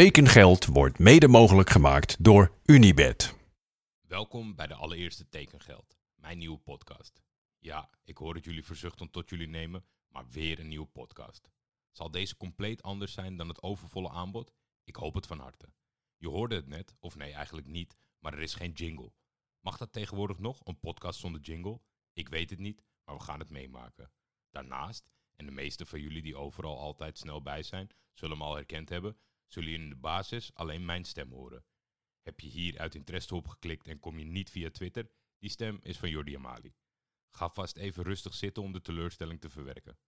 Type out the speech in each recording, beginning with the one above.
Tekengeld wordt mede mogelijk gemaakt door Unibed. Welkom bij de allereerste Tekengeld, mijn nieuwe podcast. Ja, ik hoor het jullie verzuchten tot jullie nemen, maar weer een nieuwe podcast. Zal deze compleet anders zijn dan het overvolle aanbod? Ik hoop het van harte. Je hoorde het net, of nee eigenlijk niet, maar er is geen jingle. Mag dat tegenwoordig nog, een podcast zonder jingle? Ik weet het niet, maar we gaan het meemaken. Daarnaast, en de meeste van jullie die overal altijd snel bij zijn, zullen me al herkend hebben, zullen jullie in de basis alleen mijn stem horen. Heb je hier uit interesse op geklikt en kom je niet via Twitter? Die stem is van Jordi Amali. Ga vast even rustig zitten om de teleurstelling te verwerken.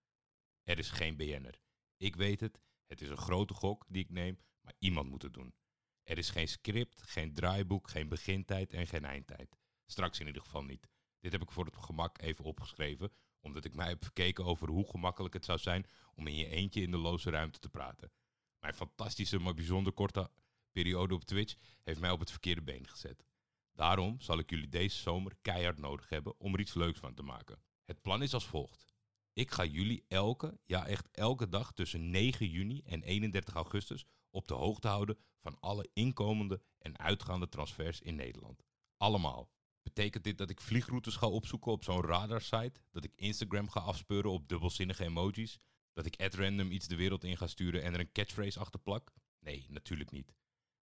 Er is geen BN'er. Ik weet het, het is een grote gok die ik neem, maar iemand moet het doen. Er is geen script, geen draaiboek, geen begintijd en geen eindtijd. Straks in ieder geval niet. Dit heb ik voor het gemak even opgeschreven, omdat ik mij heb verkeken over hoe gemakkelijk het zou zijn om in je eentje in de loze ruimte te praten. Mijn fantastische, maar bijzonder korte periode op Twitch heeft mij op het verkeerde been gezet. Daarom zal ik jullie deze zomer keihard nodig hebben om er iets leuks van te maken. Het plan is als volgt. Ik ga jullie elke, ja echt elke dag tussen 9 juni en 31 augustus op de hoogte houden van alle inkomende en uitgaande transfers in Nederland. Allemaal. Betekent dit dat ik vliegroutes ga opzoeken op zo'n radarsite? Dat ik Instagram ga afspeuren op dubbelzinnige emojis? Dat ik at random iets de wereld in ga sturen en er een catchphrase achter plak? Nee, natuurlijk niet.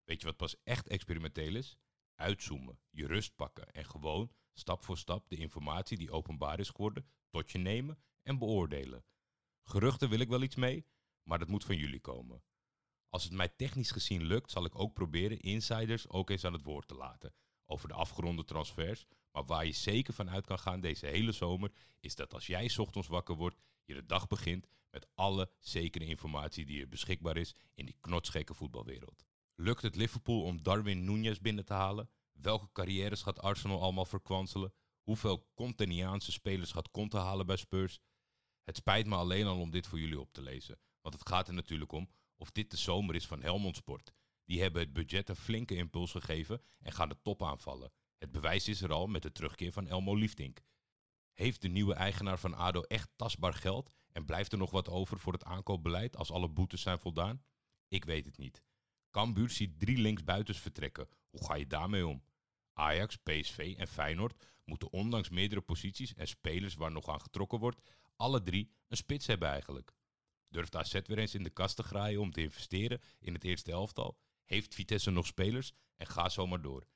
Weet je wat pas echt experimenteel is? Uitzoomen, je rust pakken en gewoon stap voor stap de informatie die openbaar is geworden tot je nemen en beoordelen. Geruchten wil ik wel iets mee, maar dat moet van jullie komen. Als het mij technisch gezien lukt, zal ik ook proberen insiders ook eens aan het woord te laten over de afgeronde transfers. Maar waar je zeker van uit kan gaan deze hele zomer, is dat als jij ochtends wakker wordt, je de dag begint met alle zekere informatie die er beschikbaar is in die knotsgekke voetbalwereld. Lukt het Liverpool om Darwin Núñez binnen te halen? Welke carrières gaat Arsenal allemaal verkwanselen? Hoeveel Conteniaanse spelers gaat Conte halen bij Spurs? Het spijt me alleen al om dit voor jullie op te lezen. Want het gaat er natuurlijk om of dit de zomer is van Helmond Sport. Die hebben het budget een flinke impuls gegeven en gaan de top aanvallen. Het bewijs is er al met de terugkeer van Elmo Liefdink. Heeft de nieuwe eigenaar van ADO echt tastbaar geld en blijft er nog wat over voor het aankoopbeleid als alle boetes zijn voldaan? Ik weet het niet. Cambuur ziet drie linksbuitens vertrekken. Hoe ga je daarmee om? Ajax, PSV en Feyenoord moeten ondanks meerdere posities en spelers waar nog aan getrokken wordt, alle drie een spits hebben eigenlijk. Durft AZ weer eens in de kast te graaien om te investeren in het eerste elftal? Heeft Vitesse nog spelers? En ga zo maar door.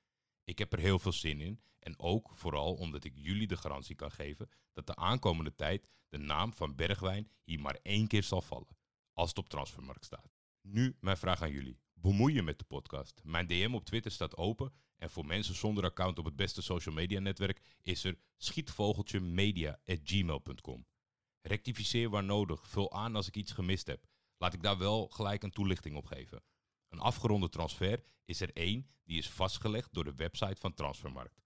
Ik heb er heel veel zin in. En ook vooral omdat ik jullie de garantie kan geven dat de aankomende tijd de naam van Bergwijn hier maar één keer zal vallen. Als het op transfermarkt staat. Nu mijn vraag aan jullie. Bemoei je met de podcast. Mijn DM op Twitter staat open. En voor mensen zonder account op het beste social media netwerk is er schietvogeltjemedia.gmail.com. Rectificeer waar nodig. Vul aan als ik iets gemist heb. Laat ik daar wel gelijk een toelichting op geven. Een afgeronde transfer is er één die is vastgelegd door de website van Transfermarkt.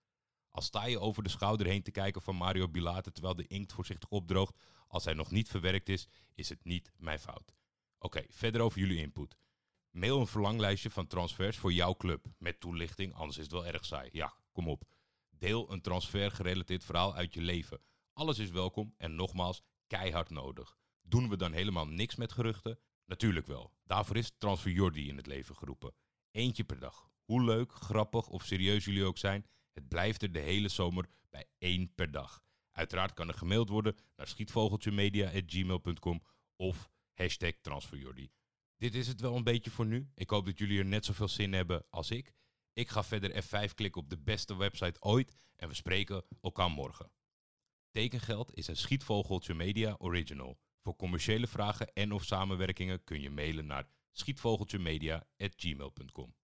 Al sta je over de schouder heen te kijken van Mario Bilate terwijl de inkt voorzichtig opdroogt als hij nog niet verwerkt is, is het niet mijn fout. Oké, verder over jullie input. Mail een verlanglijstje van transfers voor jouw club met toelichting, anders is het wel erg saai. Ja, kom op. Deel een transfer gerelateerd verhaal uit je leven. Alles is welkom en nogmaals, keihard nodig. Doen we dan helemaal niks met geruchten? Natuurlijk wel. Daarvoor is Transfer Jordi in het leven geroepen. Eentje per dag. Hoe leuk, grappig of serieus jullie ook zijn, het blijft er de hele zomer bij één per dag. Uiteraard kan er gemaild worden naar schietvogeltjemedia.gmail.com of hashtag transferjordi. Dit is het wel een beetje voor nu. Ik hoop dat jullie er net zoveel zin hebben als ik. Ik ga verder F5 klikken op de beste website ooit en we spreken elkaar morgen. Tekengeld is een Schietvogeltje Media original. Voor commerciële vragen en of samenwerkingen kun je mailen naar schietvogeltjemedia.gmail.com.